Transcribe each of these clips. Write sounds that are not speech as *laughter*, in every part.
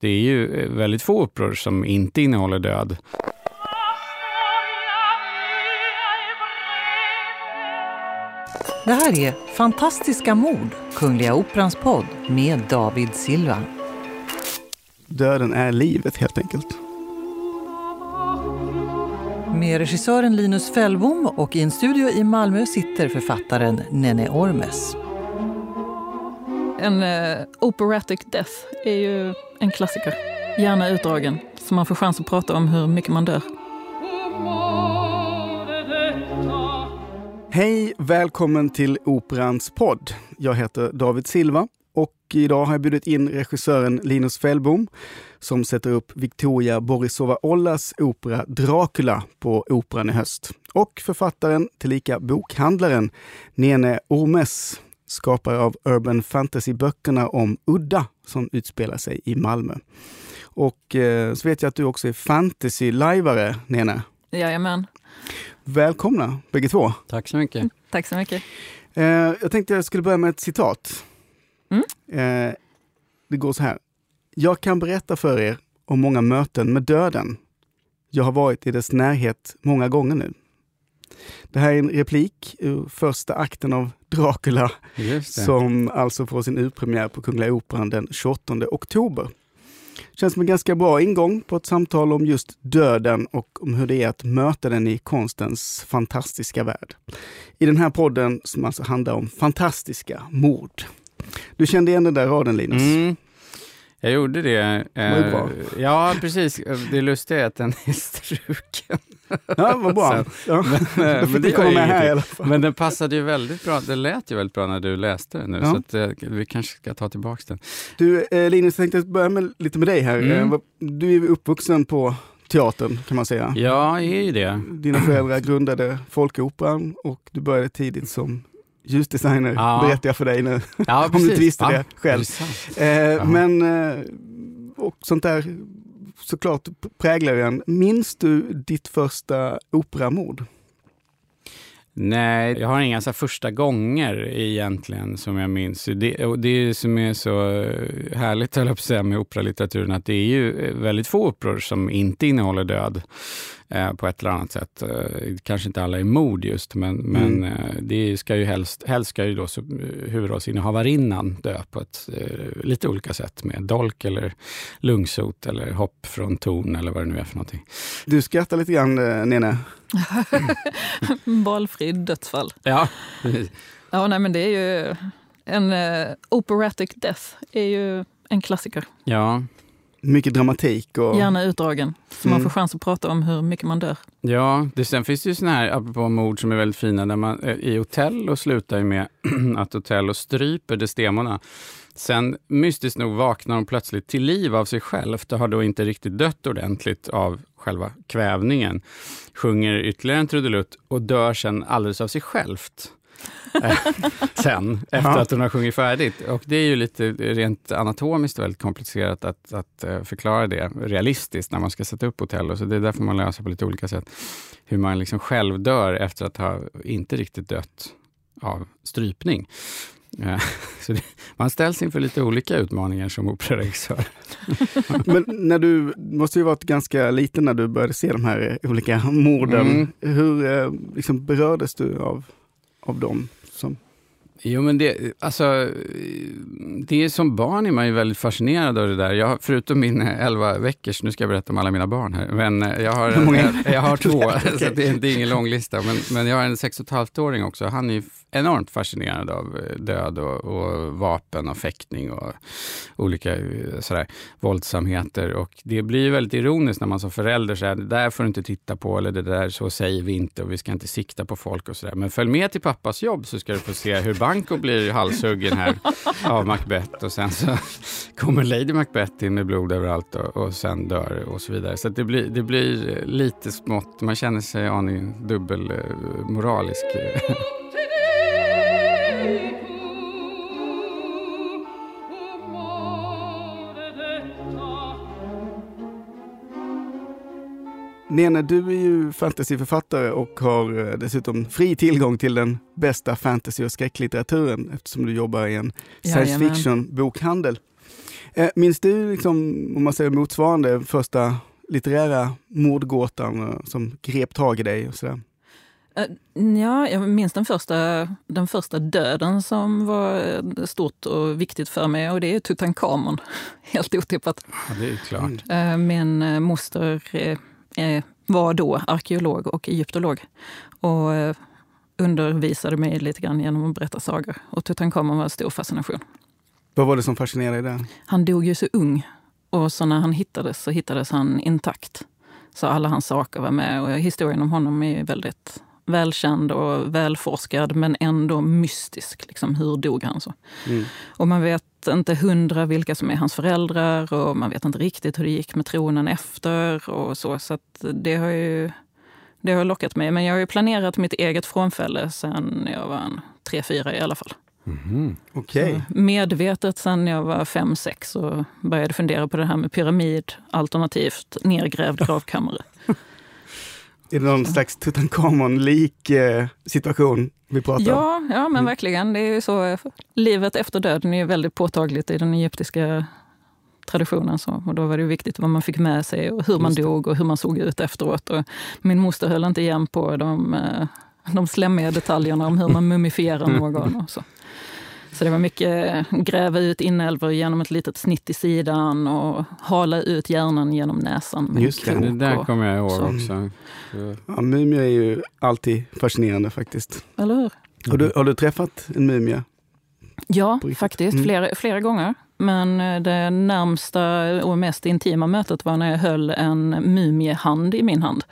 det är ju väldigt få operor som inte innehåller död. Det här är Fantastiska mord, Kungliga Operans podd med David Silva. Döden är livet helt enkelt. Med regissören Linus Fällbom och i en studio i Malmö sitter författaren Nene Ormes. En uh, operatic death är ju en klassiker. Gärna utdragen, så man får chans att prata om hur mycket man dör. Hej, välkommen till Operans podd. Jag heter David Silva och idag har jag bjudit in regissören Linus Fällbom som sätter upp Victoria Borisova-Ollas opera Dracula på Operan i höst. Och författaren, tillika bokhandlaren, Nene Ormes, skapare av urban fantasy-böckerna om Udda som utspelar sig i Malmö. Och eh, så vet jag att du också är fantasy-lajvare, Nene. Jajamän. Välkomna bägge två. Tack så mycket. Mm, tack så mycket. Eh, jag tänkte jag skulle börja med ett citat. Mm. Eh, det går så här. Jag kan berätta för er om många möten med döden. Jag har varit i dess närhet många gånger nu. Det här är en replik ur första akten av Dracula som alltså får sin urpremiär på Kungliga Operan den 28 oktober. Känns som en ganska bra ingång på ett samtal om just döden och om hur det är att möta den i konstens fantastiska värld. I den här podden som alltså handlar om fantastiska mord. Du kände igen den där raden Linus? Mm. Jag gjorde det. det bra. Eh, ja, precis. Det lustiga är att den är struken. Ja, vad bra. *laughs* Ja. *laughs* Men, fick det komma med här i alla fall. Men den passade ju väldigt bra. Det lät ju väldigt bra när du läste den nu, ja. så att, eh, vi kanske ska ta tillbaka den. Du, eh, Linus, jag tänkte börja med, lite med dig här. Mm. Du är uppvuxen på teatern kan man säga. Ja, jag är ju det. Dina föräldrar grundade Folkoperan och du började tidigt som ljusdesigner, ja. berättar jag för dig nu. Ja, *laughs* Om du inte visste ja, det själv. Eh, men, eh, och sånt där såklart präglar en. Minns du ditt första operamord? Nej, jag har inga så första gånger egentligen som jag minns. Det, och det som är så eh, härligt, höll jag på att säga, med operalitteraturen, att det är ju eh, väldigt få operor som inte innehåller död eh, på ett eller annat sätt. Eh, kanske inte alla är mord just, men, mm. men eh, det ska ju helst, helst ska ju då eh, huvudrollsinnehavarinnan dö på ett eh, lite olika sätt med dolk eller lungsot eller hopp från torn eller vad det nu är för någonting. Du skrattar lite grann, eh, Nene. *laughs* Valfri dödsfall. Ja, Ja, nej, men det är ju en uh, operatic death är ju en klassiker. Ja, mycket dramatik. Och... Gärna utdragen, så mm. man får chans att prata om hur mycket man dör. Ja, det, sen finns det ju sådana här, apropå mord som är väldigt fina, där man eh, i Otello slutar ju med *clears throat* att Otello stryper Desdemona. Sen mystiskt nog vaknar hon plötsligt till liv av sig själv och har då inte riktigt dött ordentligt av själva kvävningen. Sjunger ytterligare en trudelutt och dör sen alldeles av sig självt. Eh, *laughs* sen, efter ja. att hon har sjungit färdigt. Och det är ju lite rent anatomiskt väldigt komplicerat att, att uh, förklara det realistiskt när man ska sätta upp hotell. Så det är därför man löser på lite olika sätt. Hur man liksom själv dör efter att ha inte riktigt dött av strypning. Uh, *laughs* så det, man ställs inför lite olika utmaningar som operaregissör. *laughs* Men när du måste ju varit ganska liten när du började se de här olika morden. Mm. Hur liksom, berördes du av av dem? Som... Jo, men det, alltså, det är som barn är man ju väldigt fascinerad av det där. Jag, förutom min 11 veckors, nu ska jag berätta om alla mina barn här, men jag har, jag, jag har två, *laughs* så det är, det är ingen lång lista. Men, men jag har en 6 5-åring också. Han är enormt fascinerad av eh, död och, och, vapen och fäktning och olika eh, sådär, våldsamheter. Och det blir väldigt ironiskt när man som förälder säger det där får du inte titta på eller det där så säger vi inte och vi ska inte sikta på folk och sådär. Men följ med till pappas jobb så ska du få se hur Banco blir halshuggen här *laughs* av Macbeth och sen så kommer Lady Macbeth in med blod överallt och, och sen dör och så vidare. Så det blir, det blir lite smått, man känner sig aning dubbelmoralisk. *laughs* Nene, du är ju fantasyförfattare och har eh, dessutom fri tillgång till den bästa fantasy och skräcklitteraturen eftersom du jobbar i en science fiction-bokhandel. Eh, minns du, liksom, om man säger motsvarande, första litterära mordgåtan eh, som grep tag i dig? Och sådär? Ja, jag minns den första, den första döden som var stort och viktigt för mig och det är Tutankhamon. *laughs* Helt otippat. Ja, det är klart. Min moster var då arkeolog och egyptolog och undervisade mig lite grann genom att berätta sagor. Och Tutankhamon var en stor fascination. Vad var det som fascinerade dig? Han dog ju så ung. Och så när han hittades så hittades han intakt. Så alla hans saker var med. Och historien om honom är väldigt välkänd och välforskad men ändå mystisk. Liksom, hur dog han så? Mm. Och man vet inte hundra vilka som är hans föräldrar och man vet inte riktigt hur det gick med tronen efter. och Så Så det har ju det har lockat mig. Men jag har ju planerat mitt eget frånfälle sen jag var en tre, fyra i alla fall. Mm. Okay. medvetet sen jag var fem, sex och började fundera på det här med pyramid alternativt nergrävd *laughs* gravkammare. Är det någon slags Tutankhamon-lik eh, situation vi pratar ja, om? Ja, men mm. verkligen. Det är ju så, livet efter döden är väldigt påtagligt i den egyptiska traditionen. Så, och då var det viktigt vad man fick med sig och hur man dog och hur man såg ut efteråt. Och min moster höll inte igen på de, eh, de slemmiga detaljerna om hur man mumifierar någon. Och så. Så det var mycket gräva ut inälvor genom ett litet snitt i sidan och hala ut hjärnan genom näsan. Just det, det där kommer jag ihåg så. också. Ja, mumier är ju alltid fascinerande faktiskt. Eller hur? Har du, har du träffat en mumie? Ja, faktiskt. Mm. Flera, flera gånger. Men eh, det närmsta och mest intima mötet var när jag höll en mumiehand i min hand.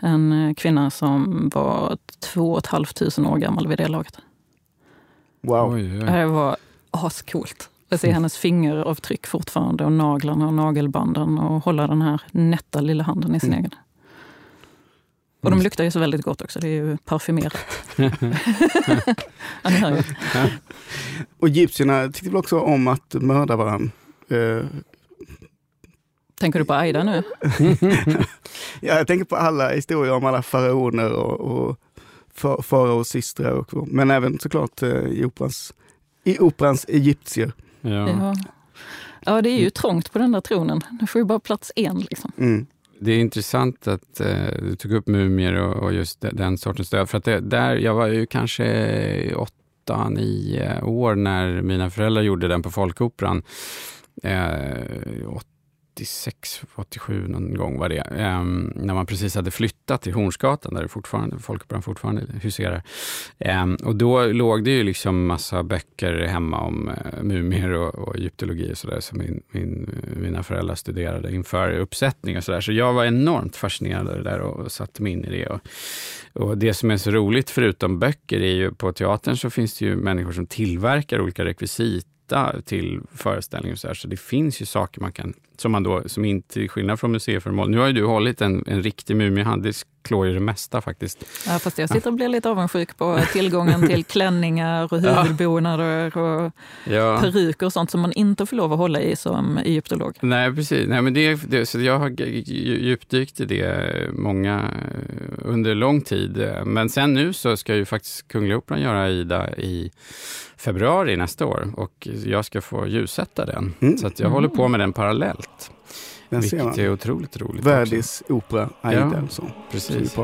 En eh, kvinna som var två och ett halvt tusen år gammal vid det laget. Wow. Oj, oj. Det var ascoolt. Jag ser hennes fingeravtryck fortfarande och naglarna och nagelbanden och hålla den här nätta lilla handen i sin mm. egen. Och de mm. luktar ju så väldigt gott också, det är ju parfymerat. *laughs* ja, hör ju. Och egyptierna tyckte väl också om att mörda varandra? Uh. Tänker du på Aida nu? *laughs* ja, jag tänker på alla historier om alla faraoner och, och faraos systrar. Och, men även såklart uh, i, operans, i operans egyptier. Ja. ja. Ja. det är ju trångt på den där tronen. Det får ju bara plats en. Liksom. Mm. Det är intressant att eh, du tog upp mumier och, och just den sortens stöd. För att det, där, jag var ju kanske åtta, nio år när mina föräldrar gjorde den på Folkoperan. Eh, 86, 87 någon gång var det. Um, när man precis hade flyttat till Hornsgatan där det fortfarande, Folkoperan fortfarande huserar. Um, och då låg det ju liksom massa böcker hemma om uh, mumier och, och egyptologi och sådär som min, min, mina föräldrar studerade inför uppsättning och sådär. Så jag var enormt fascinerad av det där och, och satte mig in i det. Och, och det som är så roligt förutom böcker är ju på teatern så finns det ju människor som tillverkar olika rekvisit till föreställningen. Så, här. så det finns ju saker man kan som man då, som inte till skillnad från museiföremål. Nu har ju du hållit en, en riktig mumiehand, det klår ju det mesta faktiskt. Ja, fast jag sitter och blir lite avundsjuk på *laughs* tillgången till klänningar och huvudbonader och ja. peruker och sånt som man inte får lov att hålla i som egyptolog. Nej, precis. Nej, men det, det, så jag har djupdykt i det många, under lång tid. Men sen nu så ska ju faktiskt Kungliga Operan göra Aida i februari nästa år och jag ska få ljussätta den. Mm. Så jag mm. håller på med den parallellt. Den vilket är otroligt roligt. Verdis opera Aida. Ja, så, precis.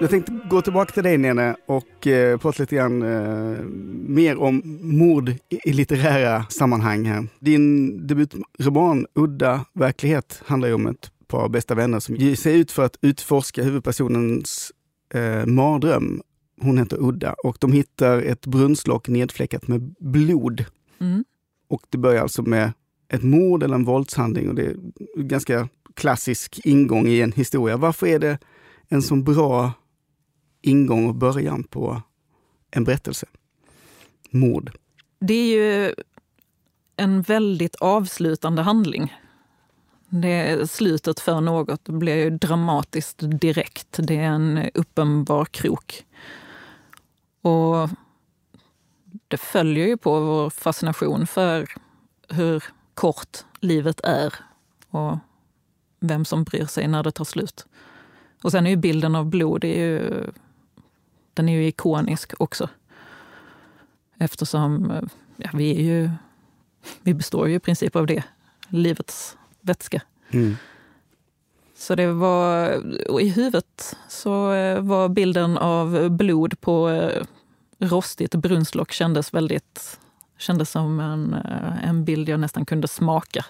Jag tänkte gå tillbaka till dig Nene och eh, prata lite grann eh, mer om mord i, i litterära sammanhang. Här. Din debutroman Udda verklighet handlar ju om ett par bästa vänner som ger sig ut för att utforska huvudpersonens eh, mardröm. Hon heter Udda och de hittar ett brunnslock nedfläckat med blod. Mm. Och det börjar alltså med ett mord eller en våldshandling och det är en ganska klassisk ingång i en historia. Varför är det en så bra ingång och början på en berättelse. Mord. Det är ju en väldigt avslutande handling. Det slutet för något blir ju dramatiskt direkt. Det är en uppenbar krok. Och det följer ju på vår fascination för hur kort livet är och vem som bryr sig när det tar slut. Och sen är ju bilden av blod, är ju, den är ju ikonisk också. Eftersom ja, vi är ju, vi består ju i princip av det, livets vätska. Mm. Så det var, i huvudet så var bilden av blod på eh, rostigt brunnslock kändes väldigt, kändes som en, eh, en bild jag nästan kunde smaka.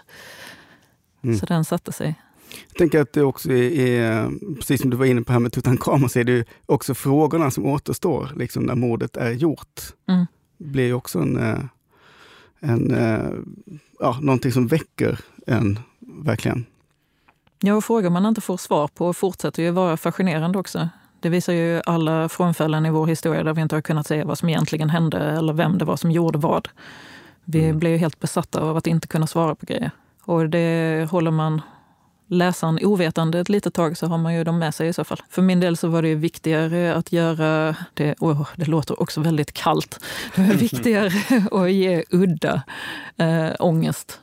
Mm. Så den satte sig. Jag tänker att det också är, precis som du var inne på här med Tutankhamon, så är det också frågorna som återstår liksom när mordet är gjort. Mm. blir också en, eh, en, eh, ja, någonting som väcker en, verkligen. Ja, och frågor man inte får svar på fortsätter ju vara fascinerande också. Det visar ju alla frånfällen i vår historia där vi inte har kunnat säga vad som egentligen hände eller vem det var som gjorde vad. Vi mm. ju helt besatta av att inte kunna svara på grejer. Och det håller man läsaren ovetande ett litet tag så har man ju dem med sig i så fall. För min del så var det viktigare att göra det, oh, det låter också väldigt kallt, det var viktigare *laughs* att ge udda äh, ångest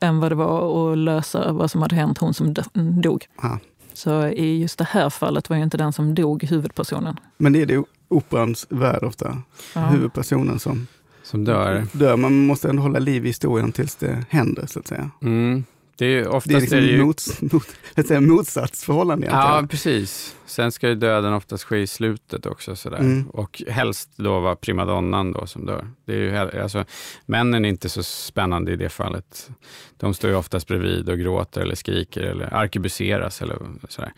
än vad det var att lösa vad som hade hänt hon som dog. Ah. Så i just det här fallet var ju inte den som dog huvudpersonen. Men det är det operans värld ofta, ja. huvudpersonen som, som dör. dör. Man måste ändå hålla liv i historien tills det händer, så att säga. Mm. Det är, oftast det är liksom är ju... mots, *laughs* mot, ett motsatsförhållande egentligen. Ja, precis. Sen ska ju döden oftast ske i slutet också. Sådär. Mm. Och helst då vara primadonnan då som dör. Det är ju, alltså, männen är inte så spännande i det fallet. De står ju oftast bredvid och gråter eller skriker eller arkebuseras eller sådär.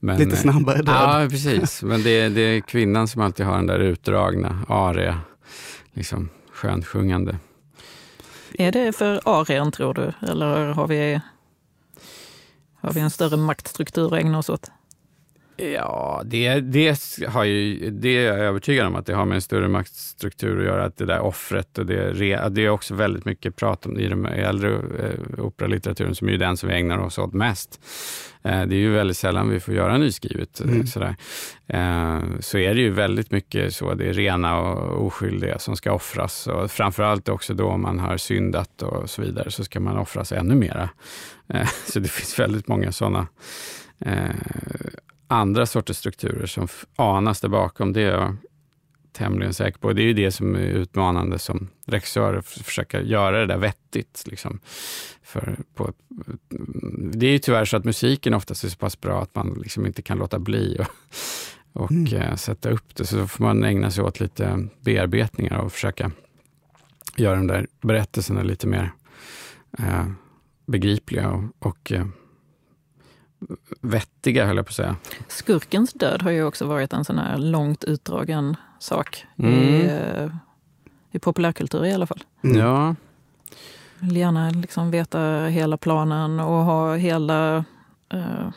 Men, Lite snabbare död. Ja, precis. *laughs* Men det är, det är kvinnan som alltid har den där utdragna, aria, liksom skönsjungande. Är det för arean tror du? Eller har vi, har vi en större maktstruktur att ägna oss åt? Ja, det, det, har ju, det är jag övertygad om att det har med en större maktstruktur att göra. Att det där offret och det, det är också väldigt mycket prat om i den äldre eh, operalitteraturen som är den som vi ägnar oss åt mest. Eh, det är ju väldigt sällan vi får göra nyskrivet. Eh, mm. Sådär. Så är det ju väldigt mycket så, det är rena och oskyldiga som ska offras. Och framförallt också då om man har syndat och så vidare, så ska man offras ännu mera. *laughs* Så det finns väldigt många sådana andra sorters strukturer som anas där bakom. Det är jag tämligen säker på. Det är ju det som är utmanande som regissör, att försöka göra det där vettigt. Liksom. För på, det är ju tyvärr så att musiken oftast är så pass bra att man liksom inte kan låta bli *laughs* och, och mm. äh, sätta upp det. Så då får man ägna sig åt lite bearbetningar och försöka göra de där berättelserna lite mer äh, begripliga och, och äh, vettiga, höll jag på att säga. Skurkens död har ju också varit en sån här långt utdragen sak mm. i, eh, i populärkultur i alla fall. Mm. Ja. Vill gärna liksom veta hela planen och ha hela uh,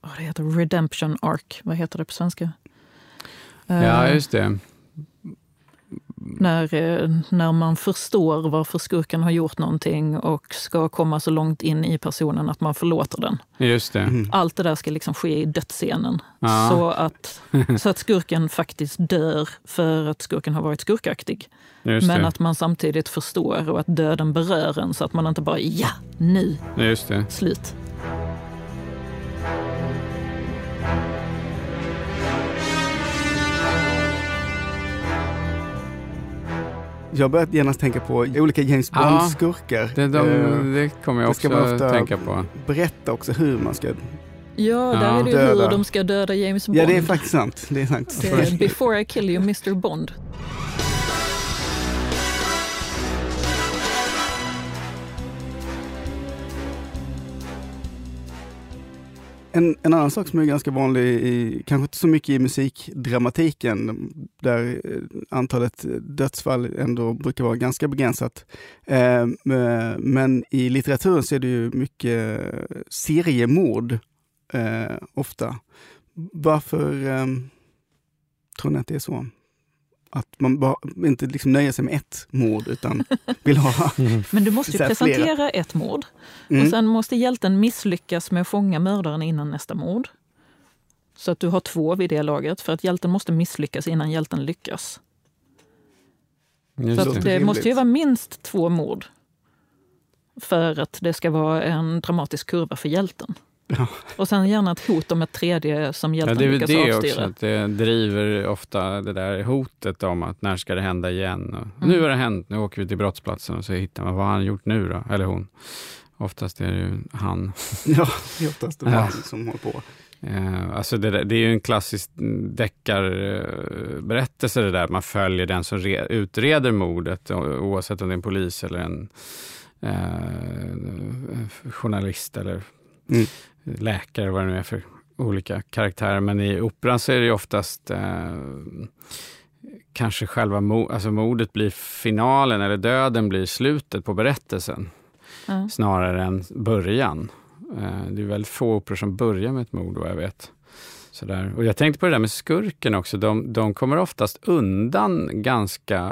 vad det heter, Redemption Arc. Vad heter det på svenska? Uh, ja, just det när, eh, när man förstår varför skurken har gjort någonting och ska komma så långt in i personen att man förlåter den. Just det. Mm. Allt det där ska liksom ske i dödsscenen. Ja. Så, att, så att skurken faktiskt dör för att skurken har varit skurkaktig. Just Men det. att man samtidigt förstår och att döden berör en så att man inte bara ja, nu, Just det. slut. Jag har börjat genast tänka på olika James Bond-skurkar. det, de, eh, det kommer jag också att tänka på. Berätta också hur man ska Ja, där ja. är det ju hur de ska döda James Bond. Ja, det är faktiskt sant. Det är sant. Det är before I kill you, Mr Bond. En, en, annan sak som är ganska vanlig, i, kanske inte så mycket i musikdramatiken, där eh, antalet eh, dödsfall ändå brukar vara ganska begränsat. Eh, men i litteraturen så är det ju mycket eh, seriemord eh, ofta. Varför eh, tror ni att det är så? Att man bara, inte liksom nöjer sig med ett mord utan *laughs* vill ha Men du måste ju presentera flera. ett mord. Mm. Och sen måste hjälten misslyckas med att fånga mördaren innan nästa mord. Så att du har två vid det laget, för att hjälten måste misslyckas innan hjälten lyckas. Just Så det. att det måste ju vara minst två mord för att det ska vara en dramatisk kurva för hjälten. Ja. Och sen gärna ett hot om ett tredje som Ja, hjälten det är lyckas det också, avstyra. att det driver ofta det där hotet om att när ska det hända igen? Och, Mm. Nu har det hänt, nu åker vi till brottsplatsen och så hittar man vad har han gjort nu då? Eller hon. Oftast är det ju han. *laughs* Ja, det är oftast det Ja. man som håller på. Eh, alltså det, det är ju en klassisk deckarberättelse det där. Man följer den som re, utreder mordet oavsett om det är en polis eller en eh, journalist eller Mm. Läkare, vad det nu är för olika karaktärer. Men i operan så är det ju oftast eh, kanske själva mo, alltså mordet blir finalen eller döden blir slutet på berättelsen Ja. snarare än början. Eh, Det är väldigt få operor som börjar med ett mord vad jag vet. Sådär. Och jag tänkte på det där med skurken också. De, de kommer oftast undan ganska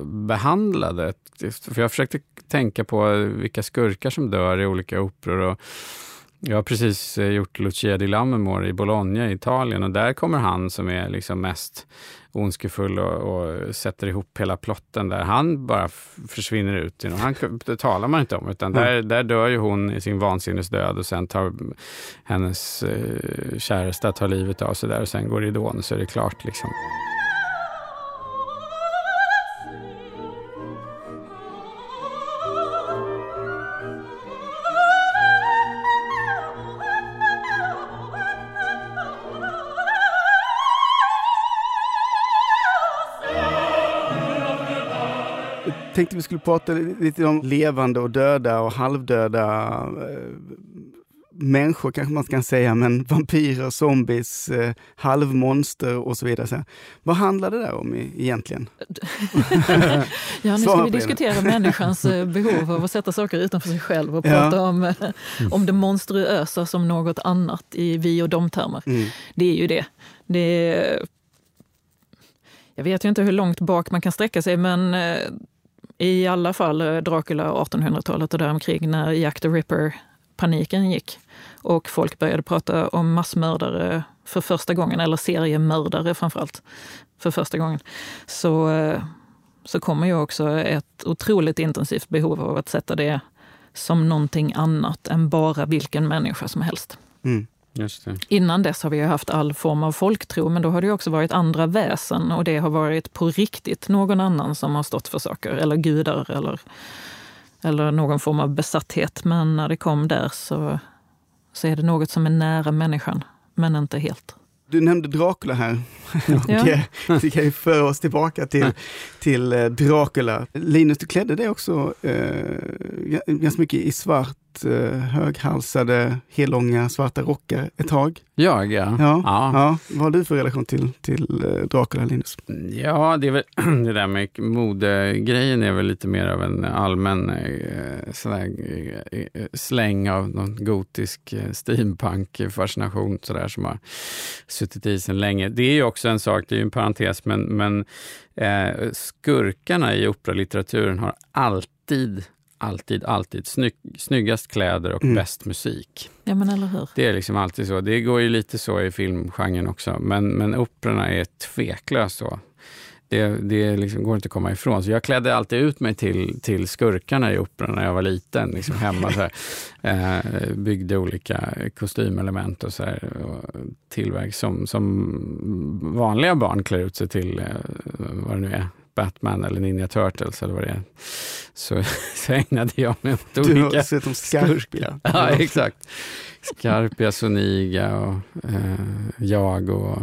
obehandlade. För jag försökte tänka på vilka skurkar som dör i olika operor. Och jag har precis eh, gjort Lucia di Lammermoor i Bologna i Italien och där kommer han som är liksom mest ondskefull och, och sätter ihop hela plotten där. Han bara försvinner ut. Han, det talar man inte om, utan där, där dör ju hon i sin vansinnesdöd och sen tar hennes eh, käresta tar livet av sig där och sen går ridån och så är det klart. Liksom. Tänkte vi skulle prata lite om levande och döda och halvdöda eh, människor kanske man kan säga, men vampyrer, zombies, eh, halvmonster och så vidare. Så. Vad handlar det där om egentligen? *laughs* Ja, nu ska vi diskutera människans eh, behov av att sätta saker utanför sig själv och Ja. prata om, eh, om det monstruösa som något annat i vi och dom-termer. Mm. Det är ju det. det är, jag vet ju inte hur långt bak man kan sträcka sig, men eh, i alla fall eh, Dracula 1800-talet och däromkring när Jack the Ripper-paniken gick och folk började prata om massmördare för första gången, eller seriemördare framförallt, för första gången, så, eh, så kommer ju också ett otroligt intensivt behov av att sätta det som någonting annat än bara vilken människa som helst. Mm. Just det. Innan dess har vi ju haft all form av folktro, men då har det också varit andra väsen och det har varit på riktigt någon annan som har stått för saker, eller gudar eller, eller någon form av besatthet. Men när det kom där så, så är det något som är nära människan, men inte helt. Du nämnde Dracula här. Ja. eh, Det kan ju föra oss tillbaka till, till eh, Dracula. Linus, du klädde dig också eh, ganska mycket i svart, eh, höghalsade, hellånga svarta rockar ett tag. Jag, ja. Ja. ja. Vad har du för relation till, till eh, Dracula, Linus? Ja, det är väl *clears throat* det där med modegrejen är väl lite mer av en allmän eh, sådär, släng av någon gotisk steampunk-fascination sådär som har suttit i sen länge. Det är ju också en sak, det är ju en parentes, men, men eh, skurkarna i operalitteraturen har alltid, alltid, alltid snygg, snyggast kläder och Mm. bäst musik. Ja, men eller hur? Det är liksom alltid så. Det går ju lite så i filmgenren också, men, men operorna är tveklöst så. Det, det liksom går inte att komma ifrån. Så jag klädde alltid ut mig till, till skurkarna i operan när jag var liten, liksom hemma. Så här, *laughs* eh, byggde olika kostymelement och, så här, och tillverk som, som vanliga barn klär ut sig till, eh, vad det nu är, Batman eller Ninja Turtles eller vad det är. Så, *laughs* så ägnade jag mig åt Du olika har sett dem skarpiga. Ja, exakt. Skarpia, Soniga och eh, jag och...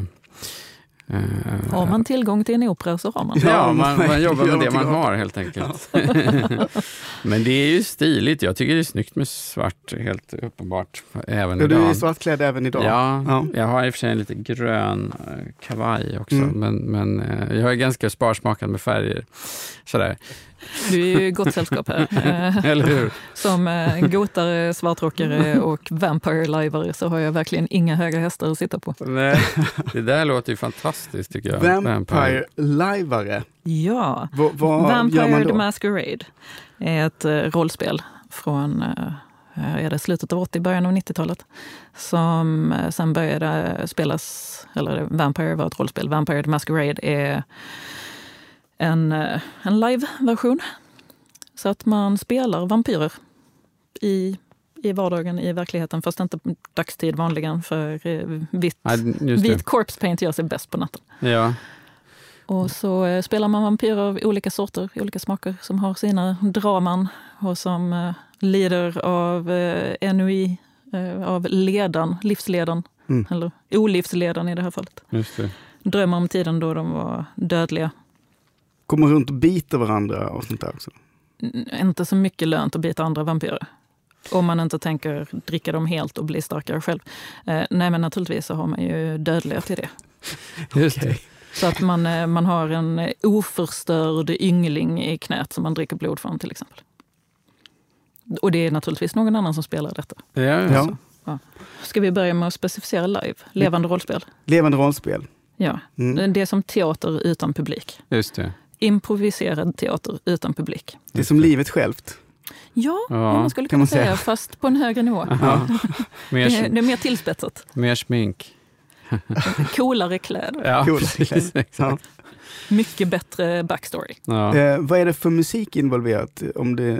Eh, Har man tillgång till en opera så har man. Ja, Ja, man, man jobbar med det man har helt enkelt. *laughs* Men det är ju stiligt. Jag tycker det är snyggt med svart, helt uppenbart. Även Ja, du idag. är svartklädd även idag. Ja, Ja. jag har i och för sig en lite grön eh, kavaj också, Mm. men, men eh, jag är ganska sparsmakad med färger. Sådär. Du är ju gott sällskap här. *laughs* Eller hur? Som eh, gotare, svartrockare och vampire-lajvare så har jag verkligen inga höga hästar att sitta på. Nej, det där låter ju fantastiskt tycker jag. Vampire-lajvare? Ja. Va, vad gör man Vampire då? the Masquerade är ett eh, rollspel från eh, är det slutet av 80 början av 90-talet. Som eh, sen började spelas, eller Vampire var ett rollspel. Vampire the Masquerade är en, eh, en live-version. Så att man spelar vampyrer i, i vardagen, i verkligheten, fast inte dagstid vanligen, för eh, vitt, Ja, vit corpse paint gör sig bäst på natten. Ja. Och så eh, spelar man vampyrer av olika sorter, olika smaker, som har sina draman och som lider av eh, eh, av ledan, livsledan, Mm. eller olivsledan i det här fallet. Just det. Drömmer om tiden då de var dödliga. Kommer runt och biter varandra och sånt där också? Inte så mycket lönt att bita andra vampyrer. Om man inte tänker dricka dem helt och bli starkare själv. Eh, nej, men naturligtvis så har man ju dödliga till det. *laughs* Just det. Så att man, eh, man har en eh, oförstörd yngling i knät som man dricker blod från till exempel. Och det är naturligtvis någon annan som spelar detta. Ja, Ja. ja. Ska vi börja med att specificera live? Levande rollspel? Levande rollspel. Ja. Mm. Det är som teater utan publik. just det. Improviserad teater utan publik. Det är som livet självt. Ja, Ja, man skulle kan kunna man säga, säga. fast på en högre nivå. *laughs* Ja. *laughs* Det är, Mer, det är mer tillspetsat. mer smink. *laughs* Coolare kläder. Ja, Cool. precis. Ja. Exakt. Mycket bättre backstory. Ja. Eh, vad är det för musik involverat? Om det,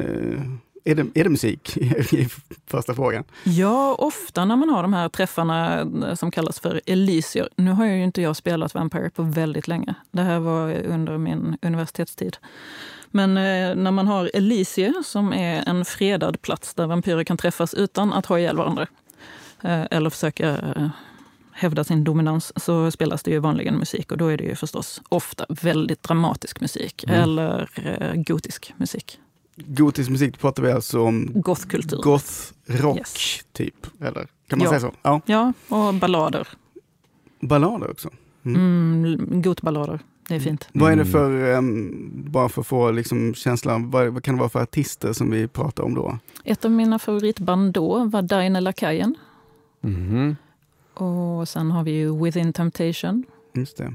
är, det, är det musik? *laughs* I första frågan. Ja, ofta när man har de här träffarna eh, som kallas för Elysier. Nu har ju inte jag spelat Vampire på väldigt länge. Det här var under min universitetstid. Men eh, när man har Elysier, som är en fredad plats där vampyrer kan träffas utan att ha ihjäl varandra, eh, eller försöka hävda sin dominans, så spelas det ju vanligen musik. Och då är det ju förstås ofta väldigt dramatisk musik, Mm. eller gotisk musik. Gotisk musik pratar vi alltså om Gothkultur. goth rock Yes. typ? Eller kan man Ja. säga så? Ja. Ja, och ballader. Ballader också. Mm. Mm, gotballader. Det är fint. Vad är det Mm. för, ehm, bara för att få liksom känslan, vad, vad kan det vara för artister som vi pratar om då? Ett av mina favoritband då var Daine Lakajen. Mhm. Och sen har vi ju Within Temptation. Just det.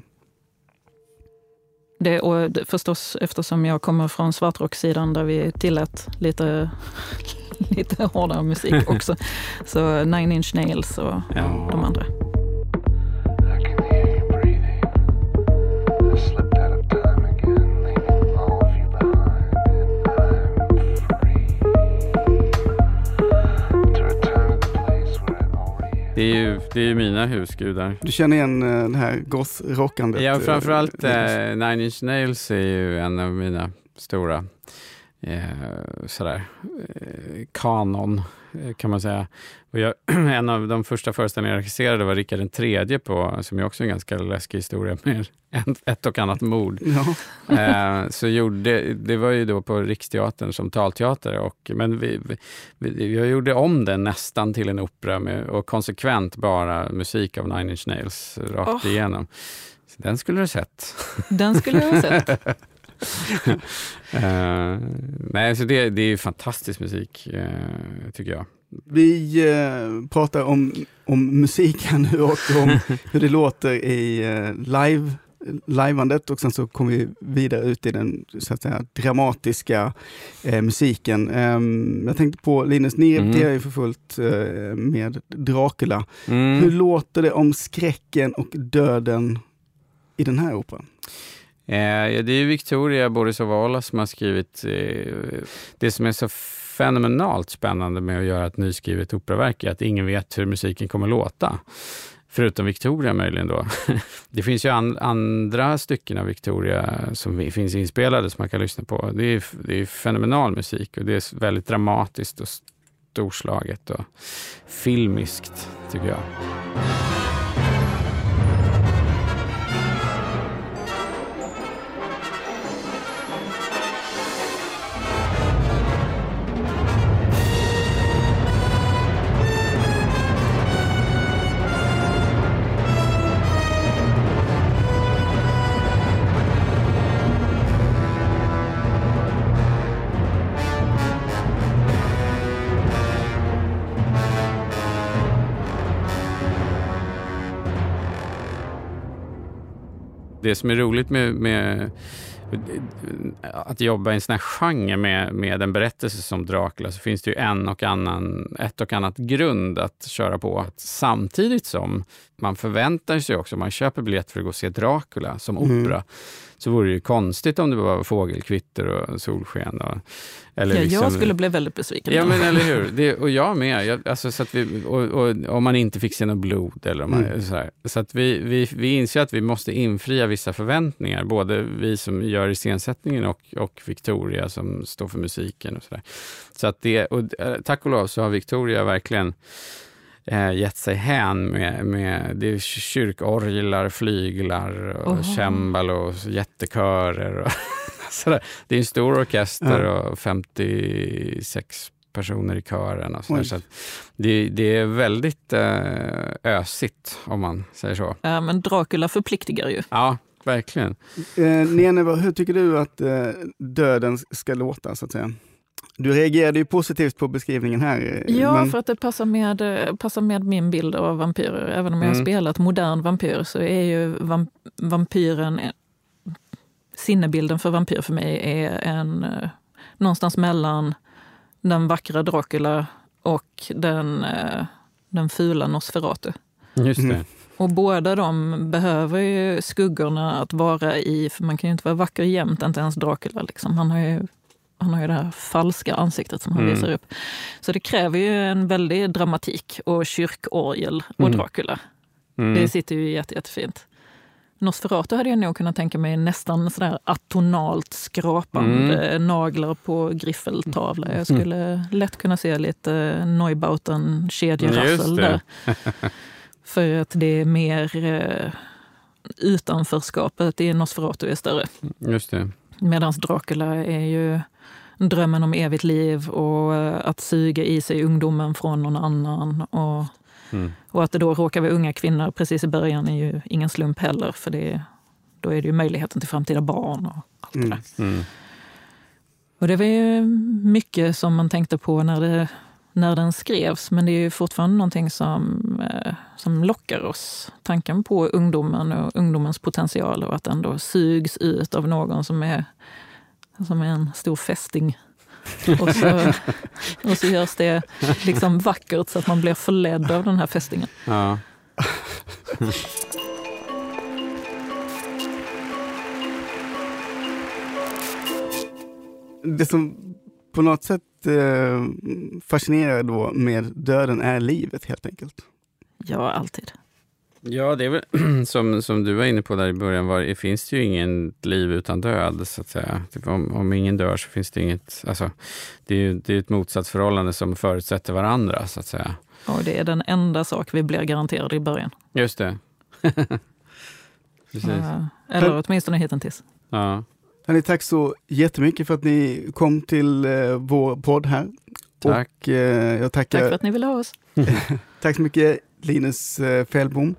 Det, och det, förstås eftersom jag kommer från svartrocksidan där vi tillät lite, *laughs* lite hårdare musik också. *laughs* Så Nine Inch Nails och Ja. de andra. Det är ju det är ju mina husgudar. Du känner igen eh, det här goth-rockandet? Ja, eh, framförallt eh, Nine Inch Nails är ju en av mina stora eh, sådär, eh, kanon kan man säga. Och jag, *clears throat* en av de första föreställningarna jag regisserade var den tredje på, som ju också är en ganska läskig historia *laughs* med ett och annat mord. Ja. Eh, så gjorde, det var ju då på Riksteatern som talteater, och, men vi, vi, jag gjorde om den nästan till en opera med, och konsekvent bara musik av Nine Inch Nails rakt Åh. igenom. Så den skulle du sett. Den skulle jag ha sett. *laughs* *laughs* Eh, nej, så det, det är fantastisk musik, eh, tycker jag. Vi eh, pratar om, om musik här nu och om *laughs* hur det låter i live liveandet och sen så kommer vi vidare ut i den så att säga, dramatiska eh, musiken. Ehm, jag tänkte på Linus, ni Mm. repeterar ju för fullt eh, med Dracula. Mm. Hur låter det om skräcken och döden i den här operan? Eh, det är Victoria Borisova som har skrivit eh, det som är så fenomenalt spännande med att göra ett nyskrivet operaverk är att ingen vet hur musiken kommer låta. Förutom Victoria möjligen då. *laughs* Det finns ju an, andra stycken av Victoria som finns inspelade som man kan lyssna på. Det är, det är fenomenal musik och det är väldigt dramatiskt och storslaget och filmiskt tycker jag. Det som är roligt med, med att jobba i en sån här genre med, med en berättelse som Dracula så finns det ju en och annan, ett och annat grund att köra på. Samtidigt som man förväntar sig också, man köper biljett för att gå och se Dracula som Mm. Så vore det ju konstigt om det var fågelkvitter och solsken. Och, eller Ja, liksom, jag skulle bli väldigt besviken. Ja, men eller hur. Det, och jag med. Jag, alltså, så att vi, och, och, om man inte fick se något blod eller man, Mm. så här. Så att vi, vi, vi inser att vi måste infria vissa förväntningar. Både vi som gör iscensättningen och, och Victoria som står för musiken. och Så, där. så att det, och, eh, tack och lov så har Victoria verkligen eh, gett sig hän med, med det är kyrkorglar, flyglar, och Oho. cembalos, jättekörer. Och *laughs* sådär. Det är en stor orkester Ja. och 56 personer i kören. Och sådär. Så att det, det är väldigt eh, ösigt, om man säger så. Ja, men Dracula förpliktigar ju. Ja, verkligen. Eh, Nene, vad- hur tycker du att eh, döden ska låta, så att säga? Du reagerade ju positivt på beskrivningen här. Ja, men- för att det passar med, passar med min bild av vampyrer. Även om jag har Mm. spelat modern vampyr så är ju vam- vampyren... Sinnebilden för vampyr för mig är en eh, någonstans mellan den vackra Dracula och den, eh, den fula Nosferatu. Just det. Mm. Och båda de behöver ju skuggorna att vara i, för man kan ju inte vara vacker jämt, inte ens Dracula. Liksom. Han, har ju, han har ju det här falska ansiktet som han Mm. visar upp. Så det kräver ju en väldig dramatik och kyrkorgel och Mm. Dracula. Mm. Det sitter ju jätte, jättefint. Nosferatu hade jag nog kunnat tänka mig nästan sådär atonalt skrapande Mm. naglar på griffeltavla. Jag skulle lätt kunna se lite Neubauten kedjerassel där. *laughs* För att det är mer eh, utanförskapet i Nosferatu är större. Just det. Medan Dracula är ju drömmen om evigt liv och eh, att suga i sig ungdomen från någon annan. Och, Mm. och att det då råkar vara unga kvinnor precis i början är ju ingen slump heller. För det, då är det ju möjligheten till framtida barn och allt det Mm. där. Mm. Och det var ju mycket som man tänkte på när, det, när den skrevs, men det är ju fortfarande någonting som, eh, som lockar oss. Tanken på ungdomen och ungdomens potential och att den då sugs ut av någon som är, som är en stor fästing. Och så, och så görs det liksom vackert så att man blir förledd av den här fästingen. Ja. Det som på något sätt eh, fascinerar då med döden är livet helt enkelt. Ja, alltid. Ja, det är väl *clears throat* som, som du var inne på där i början, var, det finns det ju ingen liv utan död, så att säga. Typ om, om ingen dör så finns det inget, alltså, det är ju det är ett motsatsförhållande som förutsätter varandra, så att säga. Och det är den enda sak vi blir garanterade i början. Just det. *laughs* Precis. Eh, Eller åtminstone hittills. Ja. Hörrni, tack så jättemycket för att ni kom till eh, vår podd här. Tack. Och, eh, jag tackar, Tack för att ni ville ha oss. *laughs* tack så mycket Linus eh, Fällbom,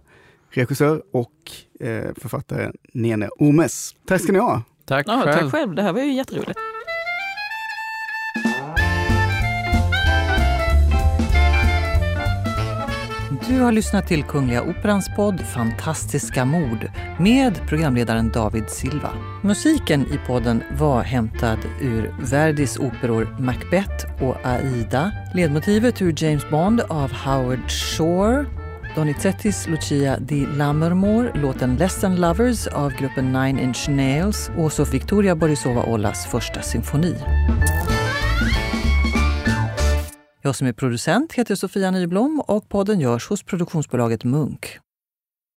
regissör och eh, författare Nene Omes. Tack ska ni ha. Tack Ja, själv. tack själv, det här var ju jätteroligt. Du har lyssnat till Kungliga Operans podd Fantastiska mord med programledaren David Silva. Musiken i podden var hämtad ur Verdis operor Macbeth och Aida. Ledmotivet ur James Bond av Howard Shore. Donizettis Lucia di Lammermoor, låten Lesson Lovers av gruppen Nine Inch Nails och så Victoria Borisova Ollas första symfoni. Jag som är producent heter Sofia Nyblom och podden görs hos produktionsbolaget Munk.